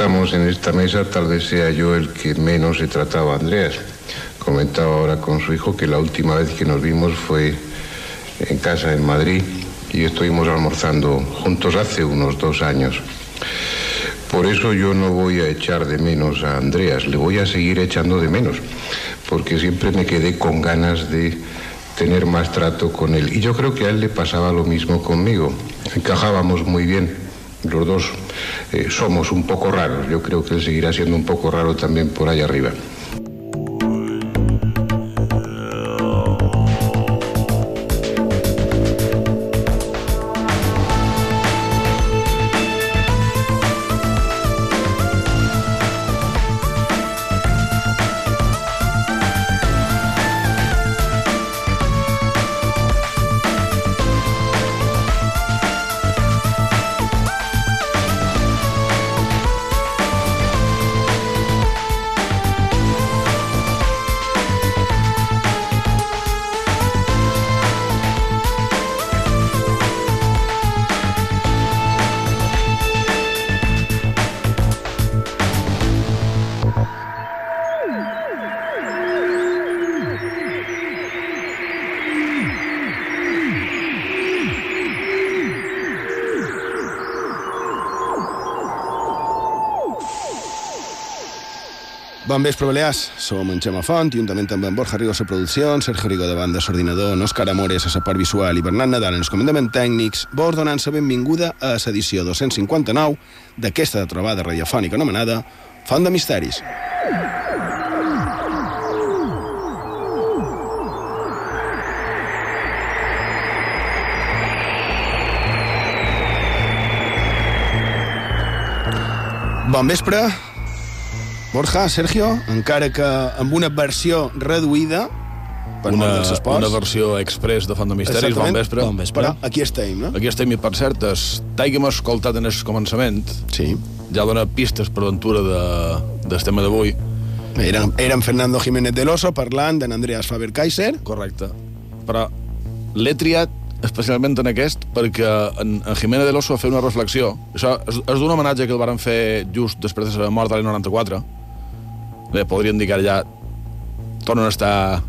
estamos en esta mesa, tal vez sea yo el que menos he tratado a Andreas. Comentaba ahora con su hijo que la última vez que nos vimos fue en casa en Madrid y estuvimos almorzando juntos hace unos dos años. Por eso yo no voy a echar de menos a Andreas, le voy a seguir echando de menos, porque siempre me quedé con ganas de tener más trato con él. Y yo creo que a él le pasaba lo mismo conmigo. Encajábamos muy bien. Los dos eh, somos un poco raros. Yo creo que él seguirá siendo un poco raro también por allá arriba. Bon vespre, Balears. Som en Xema Font, juntament amb en Borja Rigo a producció, en Sergio Rigo de banda s'ordinador, en Òscar Amores a la part visual i Bernat Nadal en els comandaments tècnics, vos donant-se benvinguda a l'edició 259 d'aquesta trobada radiofònica anomenada Font de Misteris. Bon vespre, Borja, Sergio, encara que amb una versió reduïda per una, dels esports. una versió express de Font de Misteris, Exactament. bon vespre. Bon vespre. Però aquí estem, no? Aquí estem, i per cert, hem escoltat en el començament, Sí. ja dona pistes per l'aventura de, del tema d'avui. Érem, érem Fernando Jiménez del Oso parlant d'en Andreas Faber-Kaiser. Correcte. Però l'he triat especialment en aquest perquè en, en Jiménez de l'Osso va fer una reflexió. Això és, és d'un homenatge que el varen fer just després de la mort a l'any 94. Bé, podríem dir que ara ja tornen a estar,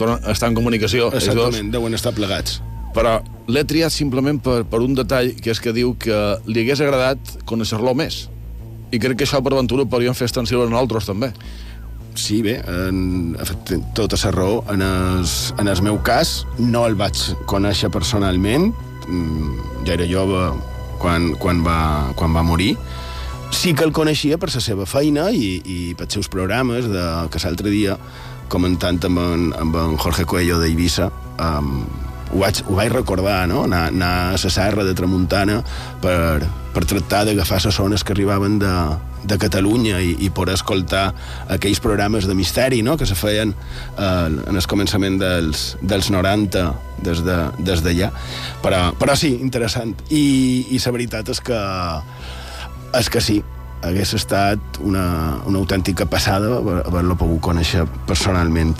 tornen a estar en comunicació. ells dos. Exactament, deuen estar plegats. Però l'he triat simplement per, per un detall, que és que diu que li hagués agradat conèixer-lo més. I crec que això per aventura podríem fer extensiu a nosaltres també. Sí, bé, en, tota la raó. En el, en el meu cas, no el vaig conèixer personalment. Mm, Ja era jove quan, quan, va, quan va morir. Sí que el coneixia per la seva feina i, i pels seus programes, de, que l'altre dia, comentant amb en, amb en Jorge Coelho d'Eivissa, um, ho, vaig, ho vaig recordar, no? Anar, anar a la serra de Tramuntana per, per tractar d'agafar les zones que arribaven de, de Catalunya i, i poder escoltar aquells programes de misteri no? que se feien eh, en el començament dels, dels 90 des d'allà. De, però, però sí, interessant. I, I la veritat és que, és que sí, hagués estat una, una autèntica passada haver- haver-lo pogut conèixer personalment.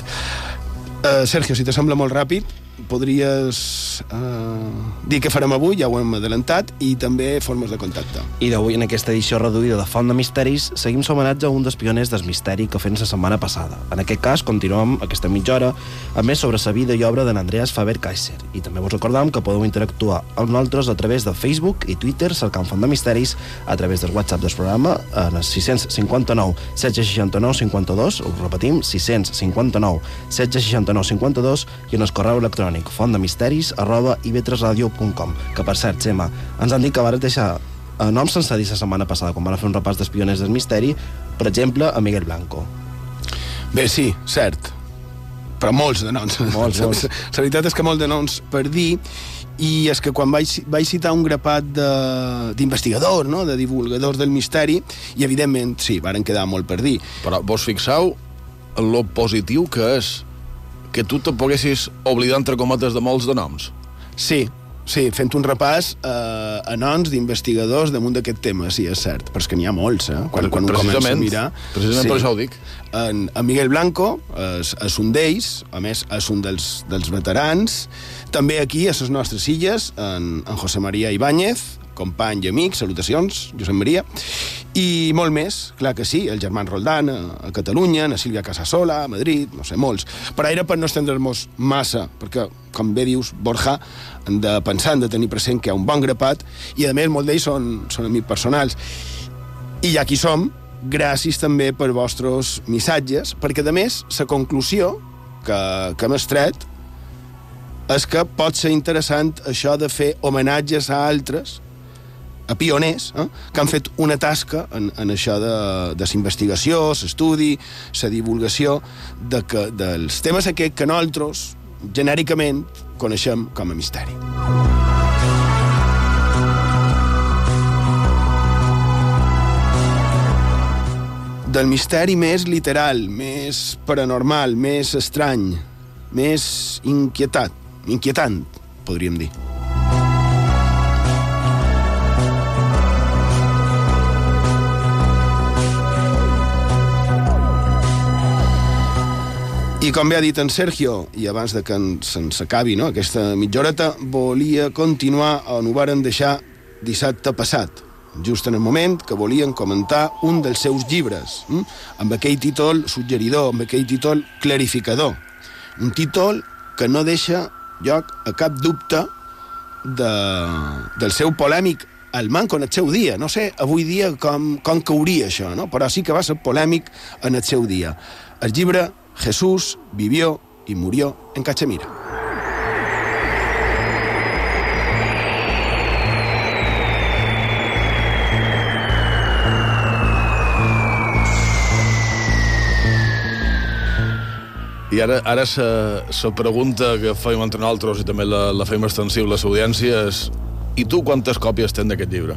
Uh, Sergio, si te sembla molt ràpid, podries uh, dir què farem avui, ja ho hem adelantat, i també formes de contacte. I d'avui, en aquesta edició reduïda de Font de Misteris, seguim l'homenatge a un dels pioners del misteri que fem la setmana passada. En aquest cas, continuem aquesta mitja hora a més sobre la vida i obra d'en Andreas Faber-Kaiser. I també vos recordam que podeu interactuar amb nosaltres a través de Facebook i Twitter cercant Font de Misteris, a través del WhatsApp del programa, en el 659 769 52, ho repetim, 659 769 52, i en el correu electrònic fontdemisteris arroba ivetresradio.com. Que, per cert, Gemma, ens han dit que vares deixar eh, noms sense dir la setmana passada, quan van fer un repàs dels pioners del misteri, per exemple, a Miguel Blanco. Bé, sí, cert. Però molts de noms. Molts, molts. La veritat és que molts de noms per dir, i és que quan vaig, vaig citar un grapat de- d'investigadors, no? de divulgadors del misteri, i evidentment, sí, varen quedar molt per dir. Però vos fixeu en lo positiu que és que tu te poguessis oblidar, entre cometes, de molts de noms. Sí, sí, fent un repàs eh, a noms d'investigadors damunt d'aquest tema, sí, és cert, però és que n'hi ha molts, eh? Quan, quan ho comença a mirar... precisament per això ho dic. En, en Miguel Blanco és, és un d'ells, a més, és un dels, dels veterans. També aquí, a les nostres illes, en, en José María Ibáñez, company i amic, salutacions, Josep Maria. I molt més, clar que sí, el Germán Roldán a, Catalunya, a Sílvia Casasola, a Madrid, no sé, molts. Però era per no estendre'ns massa, perquè, com bé dius, Borja, han de pensar, han de tenir present que hi ha un bon grapat, i a més, molts d'ells són, són amics personals. I ja aquí som, gràcies també per vostres missatges, perquè, a més, la conclusió que, que hem estret és que pot ser interessant això de fer homenatges a altres a pioners eh, que han fet una tasca en, en això de, de l'investigació, l'estudi, la divulgació de que, dels temes aquests que nosaltres, genèricament, coneixem com a misteri. Del misteri més literal, més paranormal, més estrany, més inquietat, inquietant, podríem dir. I com bé ha dit en Sergio, i abans de que se'ns acabi no, aquesta mitja horeta, volia continuar on ho varen deixar dissabte passat, just en el moment que volien comentar un dels seus llibres, hm? amb aquell títol suggeridor, amb aquell títol clarificador. Un títol que no deixa lloc a cap dubte de, del seu polèmic el manco en el seu dia. No sé avui dia com, com cauria això, no? però sí que va ser polèmic en el seu dia. El llibre Jesús vivió y murió en Cachemira. I ara, ara la pregunta que fèiem entre nosaltres i també la, la fèiem extensible a l'audiència és i tu quantes còpies tens d'aquest llibre?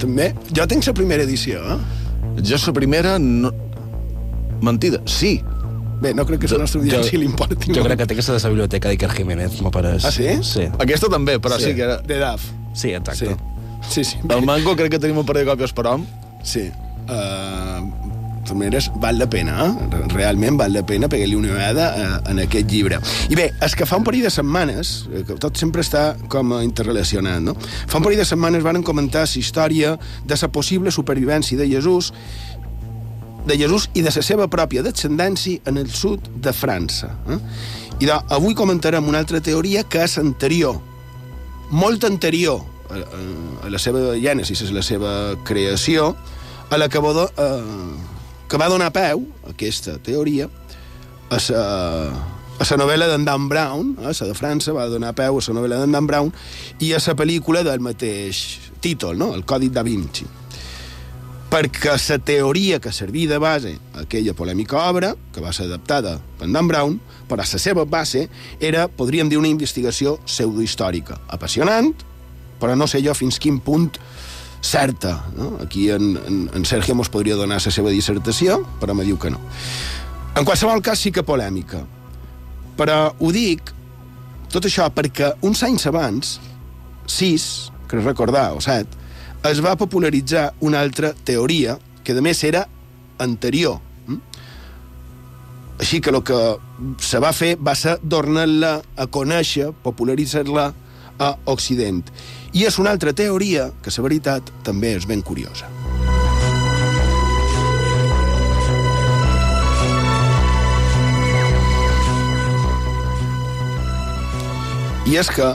També? Jo tinc la primera edició, eh? Jo la primera... No... Mentida, sí, Bé, no crec que la nostra audiència li importi. Jo crec que té aquesta de la biblioteca d'Iker Jiménez, m'ho pareix. Ah, sí? Sí. Aquesta també, però sí, sí que era... De DAF. Sí, exacte. Sí, sí. sí. El Mango crec que tenim un parell de còpies per hom. Sí. Uh, de totes maneres, val la pena, eh? Realment val la pena pegar-li una vegada uh, en aquest llibre. I bé, és que fa un parell de setmanes, eh, que tot sempre està com interrelacionat, no? Fa un parell de setmanes van comentar la història de la possible supervivència de Jesús de Jesús i de la seva pròpia descendència en el sud de França. Eh? I de, avui comentarem una altra teoria que és anterior, molt anterior a, a, a la seva gènesis, a la seva creació, a la que va, do, eh, que va donar peu, aquesta teoria, a la, a la novel·la d'en Dan Brown, eh, la de França, va donar peu a la novel·la d'en Dan Brown, i a la pel·lícula del mateix títol, no? el Còdic da Vinci perquè la teoria que servia de base a aquella polèmica obra, que va ser adaptada per Dan Brown, però la seva base era, podríem dir, una investigació pseudohistòrica. Apassionant, però no sé jo fins quin punt certa. No? Aquí en, en, en Sergio mos podria donar la seva dissertació, però me diu que no. En qualsevol cas sí que polèmica. Però ho dic, tot això, perquè uns anys abans, sis, que recordar, o set, es va popularitzar una altra teoria que, a més, era anterior. Hm? Així que el que se va fer va ser tornar-la a conèixer, popularitzar-la a Occident. I és una altra teoria que, la veritat, també és ben curiosa. I és que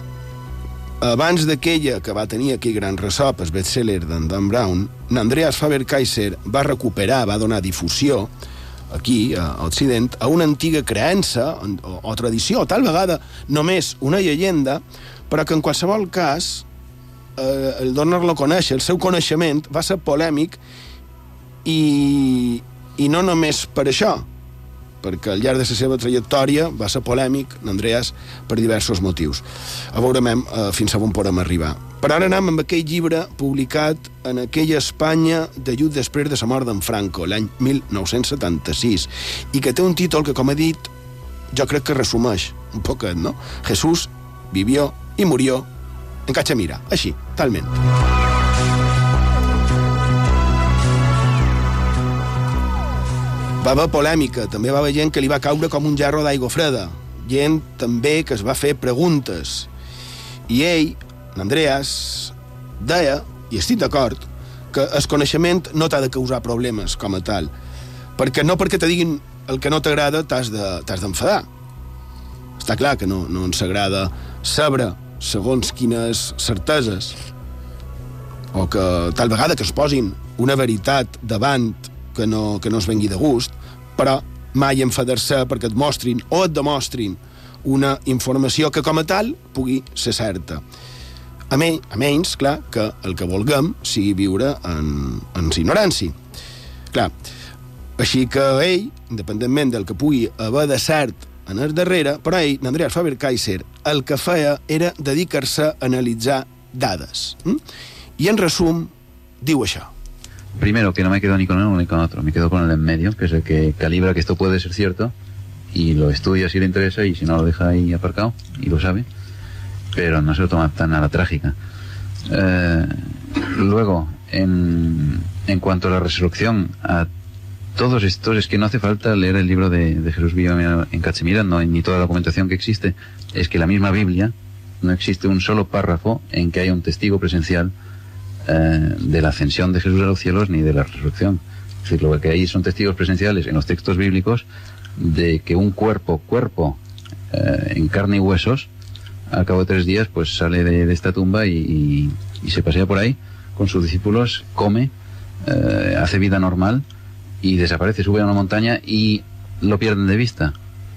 abans d'aquella que va tenir aquell gran ressò, el bestseller d'en Dan Brown, n'Andreas Faber-Kaiser va recuperar, va donar difusió aquí, a Occident, a una antiga creença o, o tradició, tal vegada només una llegenda, però que en qualsevol cas eh, el donar-lo a conèixer, el seu coneixement, va ser polèmic i, i no només per això, perquè al llarg de la seva trajectòria va ser polèmic, Andreas, per diversos motius. A veurem eh, fins a on podem arribar. Per ara anem amb aquell llibre publicat en aquella Espanya lluny després de la mort d'en Franco, l'any 1976, i que té un títol que, com he dit, jo crec que resumeix un poquet, no? Jesús vivió i murió en Cachemira, així, talment. Va haver polèmica, també va haver gent que li va caure com un gerro d'aigua freda, gent també que es va fer preguntes. I ell, l'Andreas, deia, i estic d'acord, que el coneixement no t'ha de causar problemes com a tal. Perquè no perquè te diguin el que no t'agrada t'has d'enfadar. De, Està clar que no, no ens agrada saber segons quines certeses o que tal vegada que es posin una veritat davant que no, que no es vengui de gust, però mai enfadar-se perquè et mostrin o et demostrin una informació que com a tal pugui ser certa. A, me, a menys, clar, que el que vulguem sigui viure en, en ignorància. Clar, així que ell, independentment del que pugui haver de cert en el darrere, però ell, Andreas Faber-Kaiser, el que feia era dedicar-se a analitzar dades. Mm? I en resum, diu això. Primero, que no me quedo ni con uno ni con otro, me quedo con el en medio, que es el que calibra que esto puede ser cierto y lo estudia si le interesa y si no lo deja ahí aparcado y lo sabe, pero no se lo toma tan a la trágica. Eh, luego, en, en, cuanto a la resurrección, a todos estos, es que no hace falta leer el libro de, de Jesús Villamil en Cachemira, no, ni toda la documentación que existe, es que la misma Biblia no existe un solo párrafo en que haya un testigo presencial eh, de la ascensión de Jesús a los cielos ni de la resurrección. Es decir, lo que hay son testigos presenciales en los textos bíblicos de que un cuerpo, cuerpo, eh, en carne y huesos, al cabo de tres días, pues sale de, esta tumba y, y, se pasea por ahí con sus discípulos, come, eh, hace vida normal y desaparece, sube a una montaña y lo pierden de vista.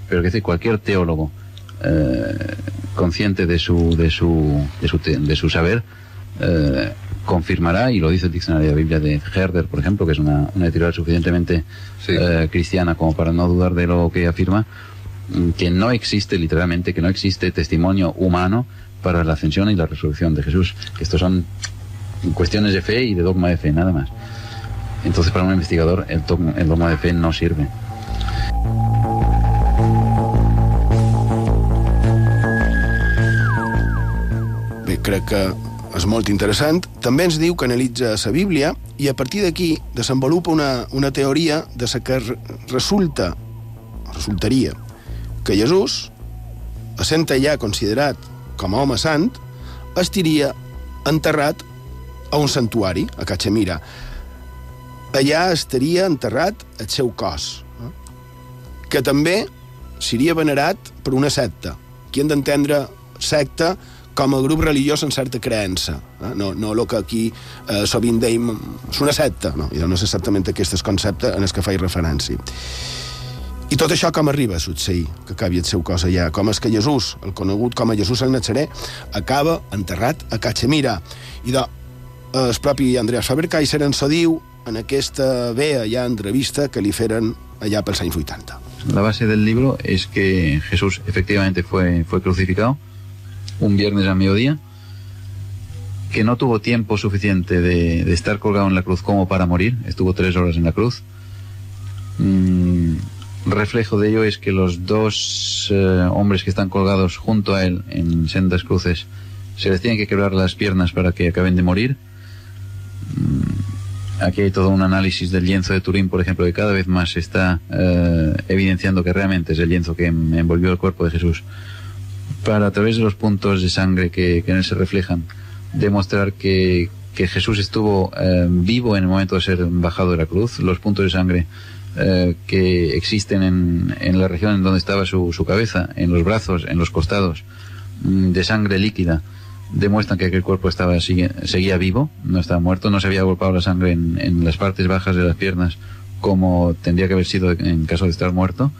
Pero que decir, cualquier teólogo consciente de su, de su, de su, de su saber confirmará, y lo dice el diccionario de la Biblia de Herder, por ejemplo, que es una, una editorial suficientemente sí. eh, cristiana como para no dudar de lo que afirma, que no existe, literalmente, que no existe testimonio humano para la ascensión y la resurrección de Jesús. Que estos son cuestiones de fe y de dogma de fe, nada más. Entonces, para un investigador, el, dogma, el dogma de fe no sirve. Crec que és molt interessant. També ens diu que analitza la Bíblia i a partir d'aquí desenvolupa una, una teoria de la que resulta, resultaria, que Jesús, essent ja considerat com a home sant, estiria enterrat a un santuari, a Cachemira. Allà estaria enterrat el seu cos, eh? que també seria venerat per una secta. Aquí hem d'entendre secta com a grup religiós en certa creença. Eh? No, no el que aquí eh, sovint deim és una secta, no, no és exactament aquest concepte en el que faig referència. I tot això com arriba a succeir, que acabi el seu cos allà? Com és que Jesús, el conegut com a Jesús el Nazaré, acaba enterrat a Cachemira. I de, el propi Andreas Faber-Kaiser ens ho diu en aquesta vea ja entrevista que li feren allà pels anys 80. La base del libro es que Jesús efectivamente fue, fue crucificado, un viernes a mediodía, que no tuvo tiempo suficiente de, estar colgado en la cruz como para morir, estuvo tres horas en la cruz. Mm, reflejo de ello es que los dos eh, hombres que están colgados junto a él en sendas cruces se les tienen que quebrar las piernas para que acaben de morir. Mm, aquí hay todo un análisis del lienzo de Turín, por ejemplo, que cada vez más está eh, evidenciando que realmente es el lienzo que envolvió el cuerpo de Jesús para a través de los puntos de sangre que, en él se reflejan, demostrar que, que Jesús estuvo eh, vivo en el momento de ser bajado de la cruz, los puntos de sangre eh, que existen en, en, la región en donde estaba su, su, cabeza, en los brazos, en los costados, mm, de sangre líquida, demuestran que aquel cuerpo estaba seguía vivo, no estaba muerto, no se había golpeado la sangre en, en las partes bajas de las piernas como tendría que haber sido en caso de estar muerto,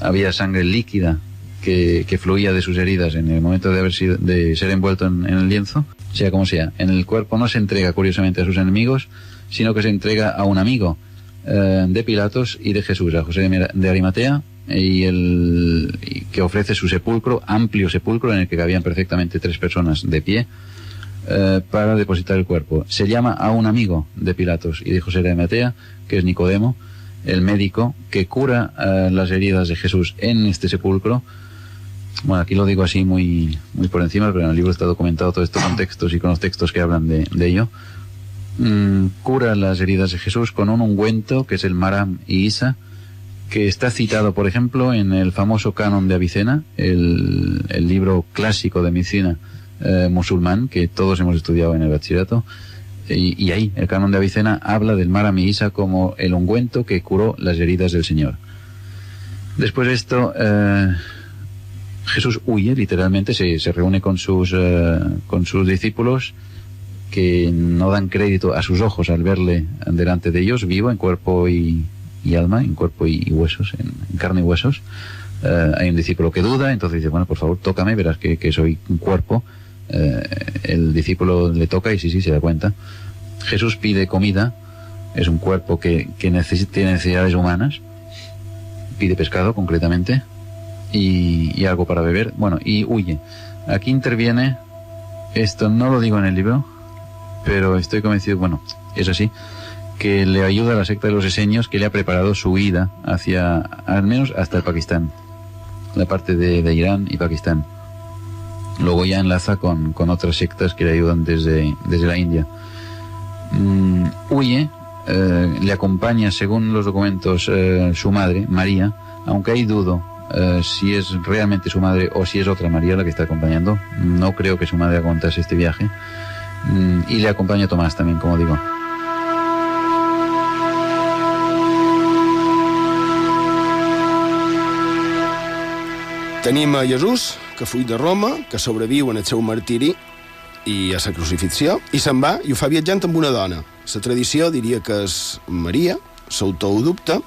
había sangre líquida que, que, fluía de sus heridas en el momento de, haber sido, de ser envuelto en, el lienzo, sea como sea. En el cuerpo no se entrega curiosamente a sus enemigos, sino que se entrega a un amigo eh, de Pilatos y de Jesús, a José de, Arimatea, y el que ofrece su sepulcro, amplio sepulcro en el que cabían perfectamente tres personas de pie, eh, para depositar el cuerpo. Se llama a un amigo de Pilatos y de José de Arimatea, que es Nicodemo, el médico que cura eh, las heridas de Jesús en este sepulcro, bueno, aquí lo digo así muy, muy por encima, pero en el libro está documentado todos estos contextos y con los textos que hablan de, de ello. Mm, cura las heridas de Jesús con un ungüento que es el Maram y Isa, que está citado, por ejemplo, en el famoso canon de Avicena, el, el libro clásico de medicina eh, musulmán que todos hemos estudiado en el bachillerato, Y, y, ahí el canon de Avicena habla del Mara Misa como el ungüento que curó las heridas del Señor. Después de esto, eh, Jesús huye, literalmente, se, se reúne con sus, eh, con sus discípulos que no dan crédito a sus ojos al verle delante de ellos, vivo en cuerpo y, y alma, en cuerpo y, huesos, en, en, carne y huesos. Eh, hay un discípulo que duda, entonces dice, bueno, por favor, tócame, verás que, que soy un cuerpo. Eh, el discípulo le toca y sí, sí, se da cuenta. Jesús pide comida, es un cuerpo que, que necesita, tiene necesidades humanas, pide pescado concretamente y, algo para beber, bueno, y huye. Aquí interviene, esto no lo digo en el libro, pero estoy convencido, bueno, es así, que le ayuda a la secta de los eseños que le ha preparado su huida hacia, al menos hasta el Pakistán, la parte de, de Irán y Pakistán. Luego ya enlaza con, con, otras sectas que le ayudan desde, desde la India. Mm, huye, eh, le acompaña, según los documentos, eh, su madre, María, aunque hay dudo eh, si es realmente su madre o si es otra María la que está acompañando. No creo que su madre aguantase este viaje. Mm, y le acompaña Tomás también, como digo. Tenim a Jesús, que fuig de Roma, que sobreviu en el seu martiri i a la crucifixió, i se'n va i ho fa viatjant amb una dona. La tradició diria que és Maria, l'autor ho dubta,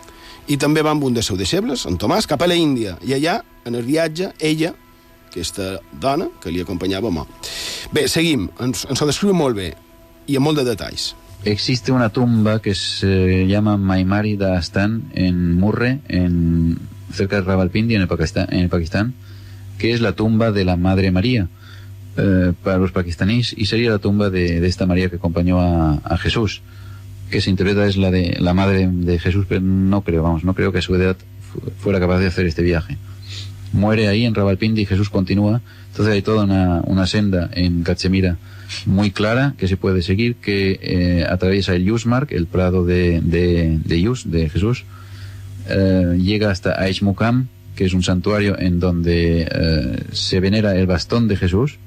i també va amb un dels seus deixebles, en Tomàs, cap a la Índia. I allà, en el viatge, ella, aquesta dona, que li acompanyava, mor. Bé, seguim. Ens, ens ho descriu molt bé i amb molt de detalls. Existe una tumba que se llama Maimari da Astan en Murre, en cerca de Rawalpindi, en el Pakistán, en el Pakistán que es la tumba de la Madre María eh, para los pakistaníes y sería la tumba de, de esta María que acompañó a, a, Jesús, que se interpreta es la de la Madre de Jesús, pero no creo, vamos, no creo que a su edad fuera capaz de hacer este viaje. Muere ahí en Rawalpindi y Jesús continúa, entonces hay toda una, una senda en Cachemira muy clara que se puede seguir, que eh, atraviesa el Yusmark, el prado de, de, de Yus, de Jesús, eh, llega hasta Aishmukam, que es un santuario en donde eh, se venera el bastón de Jesús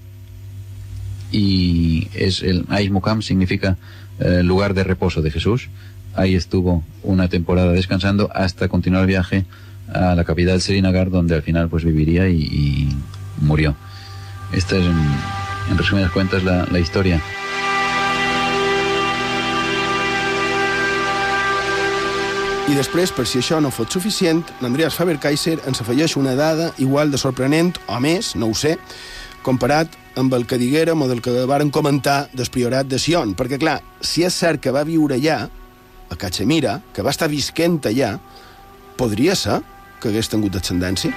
y es el Aishmukam significa eh, lugar de reposo de Jesús. Ahí estuvo una temporada descansando hasta continuar el viaje a la capital Srinagar, donde al final pues viviría y, y murió. Esta es, en, en resumidas cuentas, la, la historia. I després, per si això no fos suficient, l'Andreas Faber-Kaiser ens afegeix una dada igual de sorprenent, o més, no ho sé, comparat amb el que diguérem o del que varen comentar del priorat de Sion. Perquè, clar, si és cert que va viure allà, a Cachemira, que va estar visquent allà, podria ser que hagués tingut descendència?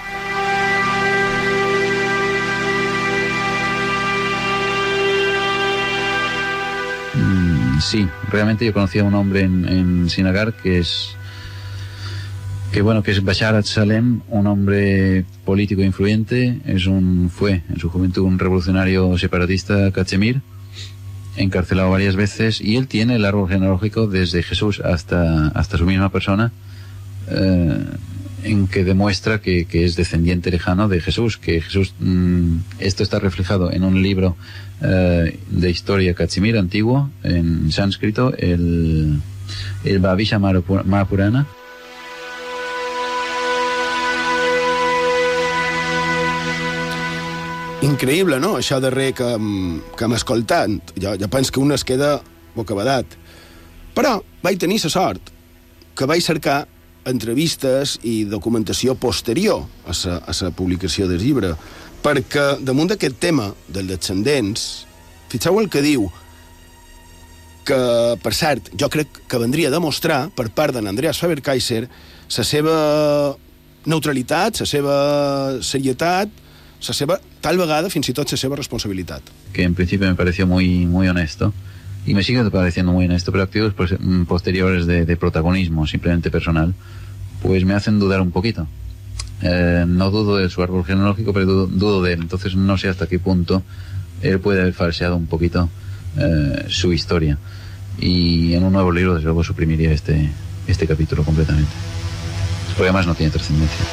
Mm, sí, realmente yo conocí a un hombre en, en Sinagar que es que bueno, que es Bashar Salem, un hombre político influyente, es un, fue en su juventud un revolucionario separatista cachemir, encarcelado varias veces, y él tiene el árbol genealógico desde Jesús hasta, hasta su misma persona, eh, en que demuestra que, que, es descendiente lejano de Jesús, que Jesús, mmm, esto está reflejado en un libro eh, de historia cachemir antiguo, en sánscrito, el, el Bhavisha Mahapurana, Increïble, no?, això darrer que, que hem escoltat. Jo, jo penso que un es queda bocabadat. Però vaig tenir la sort que vaig cercar entrevistes i documentació posterior a la, a la publicació del llibre, perquè damunt d'aquest tema dels descendents, fixeu el que diu, que, per cert, jo crec que vendria a demostrar per part d'en Andreas Faber-Kaiser la seva neutralitat, la seva serietat, la seva, tal vegada, fins i tot la seva responsabilitat. Que en principio me pareció muy, muy honesto. Y me sigue pareciendo muy honesto, pero activos posteriores de, de protagonismo, simplemente personal, pues me hacen dudar un poquito. Eh, no dudo de su árbol genealógico, pero dudo, dudo, de él. Entonces no sé hasta qué punto él puede haber falseado un poquito eh, su historia. Y en un nuevo libro, desde luego, suprimiría este, este capítulo completamente. Porque además no tiene trascendencia.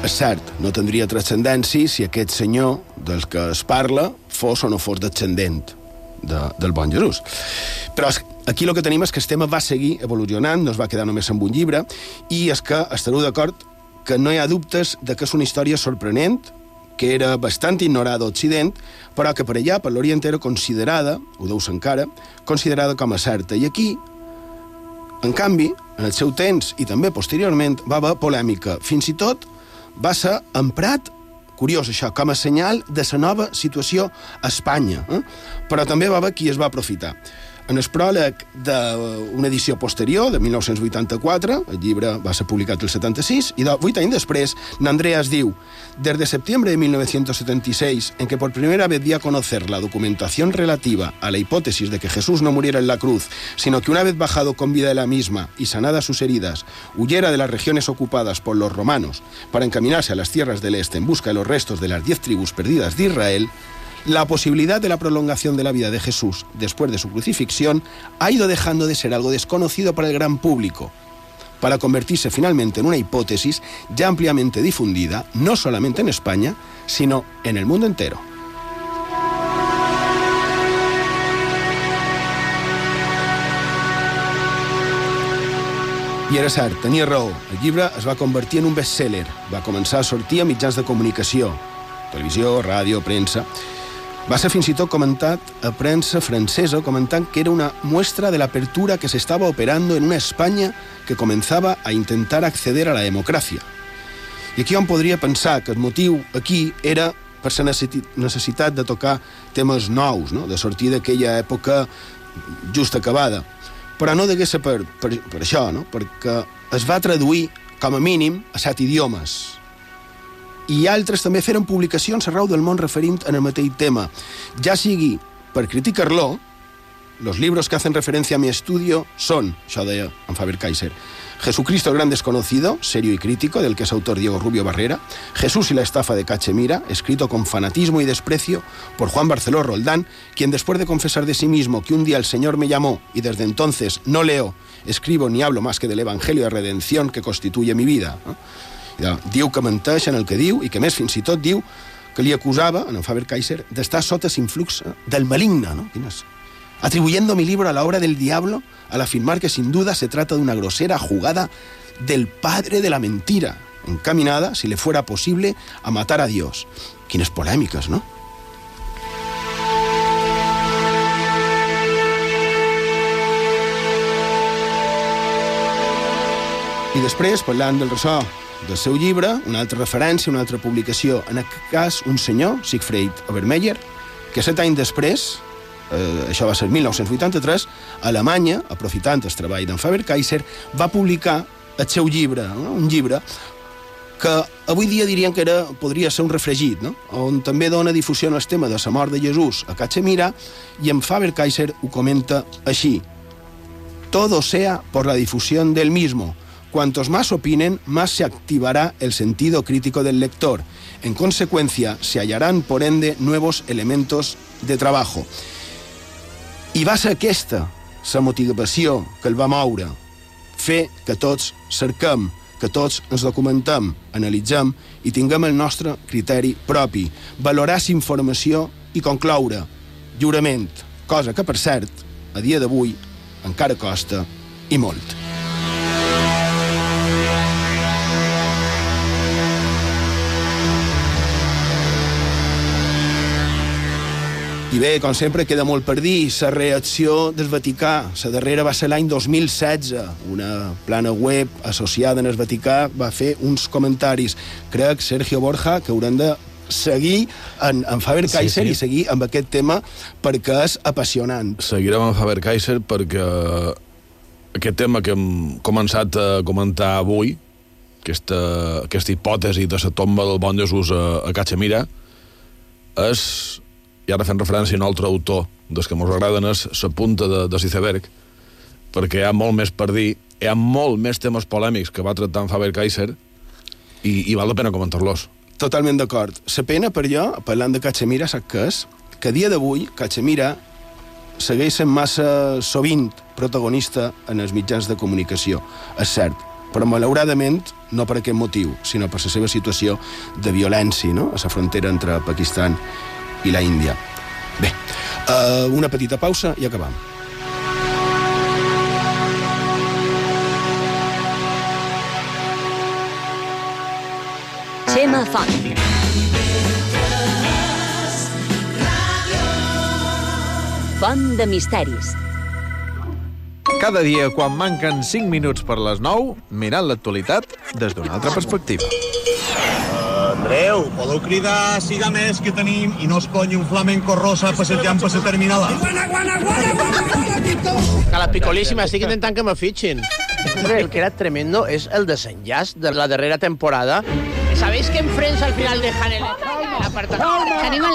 És cert, no tindria transcendència si aquest senyor del que es parla fos o no fos descendent de, del bon Jesús. Però és, aquí el que tenim és que el tema va seguir evolucionant, no es va quedar només amb un llibre, i és que estareu d'acord que no hi ha dubtes de que és una història sorprenent, que era bastant ignorada a Occident, però que per allà, per l'Orient, era considerada, ho deus encara, considerada com a certa. I aquí, en canvi, en el seu temps i també posteriorment, va haver polèmica. Fins i tot va ser emprat curiós això, com a senyal de la nova situació a Espanya. Eh? Però també va haver qui es va aprofitar. En el pròleg d'una edició posterior, de 1984, el llibre va ser publicat el 76, i de, vuit anys després, Nandreas diu Desde septiembre de 1976, en que por primera vez di a conocer la documentación relativa a la hipótesis de que Jesús no muriera en la cruz, sino que una vez bajado con vida de la misma y sanadas sus heridas, huyera de las regiones ocupadas por los romanos para encaminarse a las tierras del este en busca de los restos de las diez tribus perdidas de Israel, la posibilidad de la prolongación de la vida de Jesús después de su crucifixión ha ido dejando de ser algo desconocido para el gran público, para convertirse finalmente en una hipótesis ya ampliamente difundida, no solamente en España, sino en el mundo entero. I raó. El va convertir en un best-seller. Va a sortir a mitjans de comunicació, televisió, ràdio, premsa. Va ser fins i tot comentat a premsa francesa comentant que era una muestra de la apertura que se estaba operando en una España que comenzaba a intentar acceder a la democràcia. I aquí on podria pensar que el motiu aquí era per la necessitat de tocar temes nous, no? de sortir d'aquella època just acabada. Però no degué ser per, per, per això, no? perquè es va traduir, com a mínim, a set idiomes, i altres també feren publicacions arreu del món referint en el mateix tema, ja sigui per criticar-lo, los libros que hacen referencia a mi estudio son, això deia Faber-Kaiser, Jesucristo el gran desconocido, serio y crítico, del que es autor Diego Rubio Barrera, Jesús y la estafa de Cachemira, escrito con fanatismo y desprecio por Juan Barceló Roldán, quien después de confesar de sí mismo que un día el Señor me llamó y desde entonces no leo, escribo ni hablo más que del Evangelio de redención que constituye mi vida. Ja, diu que menteix en el que diu i que més fins i tot diu que li acusava, en Faber-Kaiser, d'estar sota l'influx del maligne, ¿no? Quines? atribuyendo mi libro a la obra del diablo al afirmar que sin duda se trata de una grosera jugada del padre de la mentira, encaminada, si le fuera posible, a matar a Dios. Quines polèmiques, no? I després, parlant del ressò del seu llibre, una altra referència, una altra publicació, en aquest cas, un senyor, Siegfried Obermeyer, que set anys després, eh, això va ser 1983, a Alemanya, aprofitant el treball d'en Faber-Kaiser, va publicar el seu llibre, no? un llibre que avui dia dirien que era, podria ser un refregit, no? on també dona difusió en el tema de la mort de Jesús a Cachemira, i en Faber-Kaiser ho comenta així. Todo sea por la difusión del mismo. Cuantos más opinen, más se activará el sentido crítico del lector. En consecuencia, se hallarán, por ende, nuevos elementos de trabajo. I va ser aquesta la motivació que el va moure. Fer que tots cerquem, que tots ens documentem, analitzem i tinguem el nostre criteri propi, valorar la informació i concloure lliurement, cosa que, per cert, a dia d'avui encara costa i molt. I bé, com sempre, queda molt per dir. La reacció del Vaticà, la darrera va ser l'any 2016. Una plana web associada en el Vaticà va fer uns comentaris. Crec, Sergio Borja, que haurem de seguir en, en Faber-Kaiser sí, sí. i seguir amb aquest tema perquè és apassionant. Seguirem amb Faber-Kaiser perquè aquest tema que hem començat a comentar avui, aquesta, aquesta hipòtesi de la tomba del bon Jesús a, a Cachemira, és i ara fent referència a un altre autor dels que ens agraden és la punta de, de l'iceberg, perquè hi ha molt més per dir, hi ha molt més temes polèmics que va tractar en Faber-Kaiser i, i val la pena comentar-los. Totalment d'acord. La pena per jo, parlant de Cachemira, sap què és? Que a dia d'avui Cachemira segueix sent massa sovint protagonista en els mitjans de comunicació. És cert, però malauradament no per aquest motiu, sinó per la seva situació de violència no? a la frontera entre Pakistan i la Índia. Bé, uh, una petita pausa i acabam. Xema Font. Font de misteris. Cada dia, quan manquen 5 minuts per les 9, mirant l'actualitat des d'una altra perspectiva. Andreu, podeu cridar siga més que tenim i no es conyi un flamenco rosa passejant per la terminal. A la picolíssima estic intentant que me fitxin. Hombre, el que era tremendo es el desenllaç de la darrera temporada. ¿Sabéis que en Friends al final dejan el... Tenim el...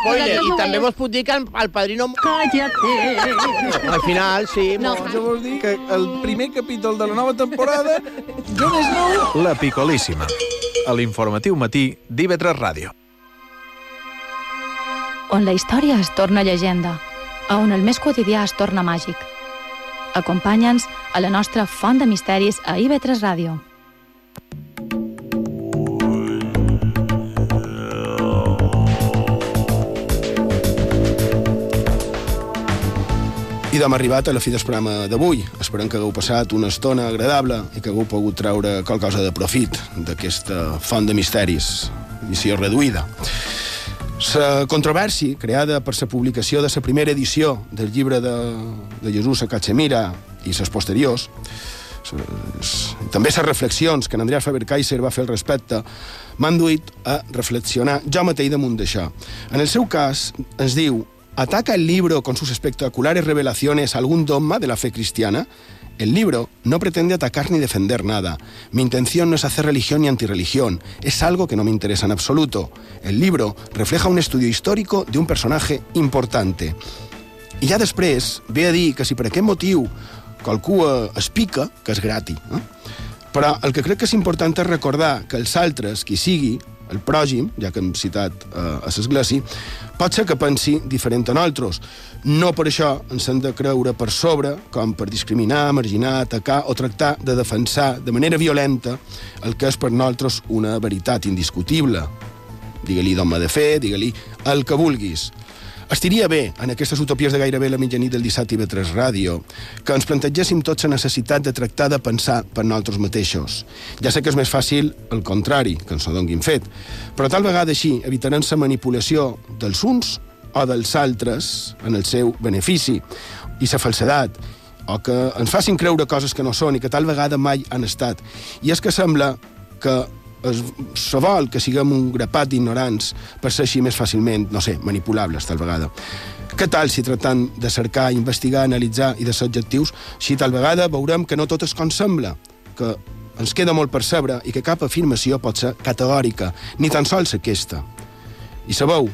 Spoiler, i també vos puc dir que el, el padrino... Cállate. Al final, sí. No. Això vol dir que el primer capítol de la nova temporada, Jon Snow... La Picolíssima. A l'informatiu matí d'IV3 Ràdio. on la història es torna llegenda, a on el més quotidià es torna màgic. Acompanya'ns a la nostra font de misteris a IB3 Ràdio. I d'hem arribat a la fi del programa d'avui. Esperem que hagueu passat una estona agradable i que hagueu pogut treure qualcosa de profit d'aquesta font de misteris, missió reduïda. La controvèrsia creada per la publicació de la primera edició del llibre de, de Jesús a Cachemira i les posteriors, també les reflexions que en Andreas Faber-Kaiser va fer al respecte, m'han duit a reflexionar jo mateix damunt d'això. En el seu cas, ens diu ¿Ataca el libro con sus espectaculares revelaciones algún dogma de la fe cristiana? El libro no pretende atacar ni defender nada. Mi intención no es hacer religión ni antirreligión. Es algo que no me interesa en absoluto. El libro refleja un estudio histórico de un personaje importante. I ja després ve a dir que si per aquest motiu qualcú eh, es pica, que és gratis. Eh? Però el que crec que és important és recordar que els altres, qui sigui, el prògim, ja que hem citat eh, a l'església, pot ser que pensi diferent a nosaltres. No per això ens hem de creure per sobre, com per discriminar, marginar, atacar o tractar de defensar de manera violenta el que és per nosaltres una veritat indiscutible. Digue-li d'home de fe, digue-li el que vulguis. Estiria bé, en aquestes utopies de gairebé la mitjanit del dissabte i B3 Ràdio, que ens plantegéssim tots la necessitat de tractar de pensar per nosaltres mateixos. Ja sé que és més fàcil el contrari, que ens ho donguin fet, però tal vegada així evitarem la manipulació dels uns o dels altres en el seu benefici i la falsedat, o que ens facin creure coses que no són i que tal vegada mai han estat. I és que sembla que se vol que siguem un grapat d'ignorants per ser així més fàcilment, no sé, manipulables tal vegada. Què tal si tractant de cercar, investigar, analitzar i de ser objectius, si tal vegada veurem que no tot és com sembla, que ens queda molt per saber i que cap afirmació pot ser categòrica, ni tan sols aquesta. I sabeu,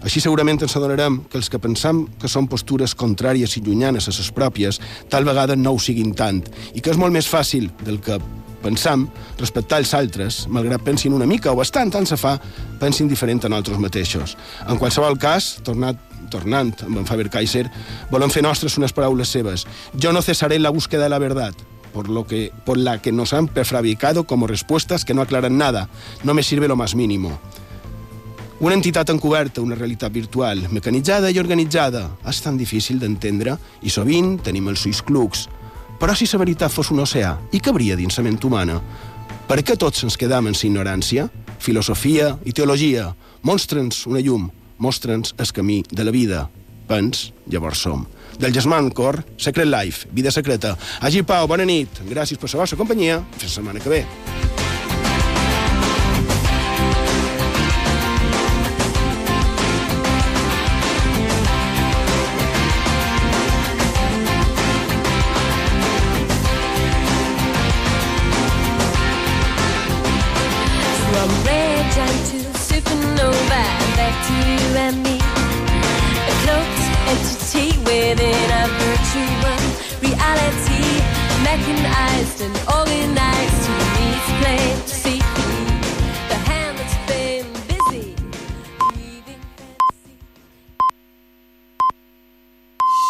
així segurament ens adonarem que els que pensam que són postures contràries i llunyanes a les pròpies, tal vegada no ho siguin tant, i que és molt més fàcil del que pensam respectar els altres, malgrat pensin una mica o bastant, tant se fa, pensin diferent a nosaltres mateixos. En qualsevol cas, tornat, tornant amb en Faber-Kaiser, volem fer nostres unes paraules seves. Jo no cesaré la búsqueda de la verdad, por, lo que, por la que nos han prefabricado como respuestas que no aclaran nada. No me sirve lo más mínimo. Una entitat encoberta, una realitat virtual, mecanitzada i organitzada, és tan difícil d'entendre i sovint tenim els ulls clucs. Però si la veritat fos un oceà, i cabria dins la ment humana? Per què tots ens quedam en la ignorància? Filosofia i teologia, mostra'ns una llum, mostra'ns el camí de la vida. Pens, llavors som. Del Gesman Cor, Secret Life, Vida Secreta. Agi Pau, bona nit. Gràcies per la vostra companyia. Fins la setmana que ve.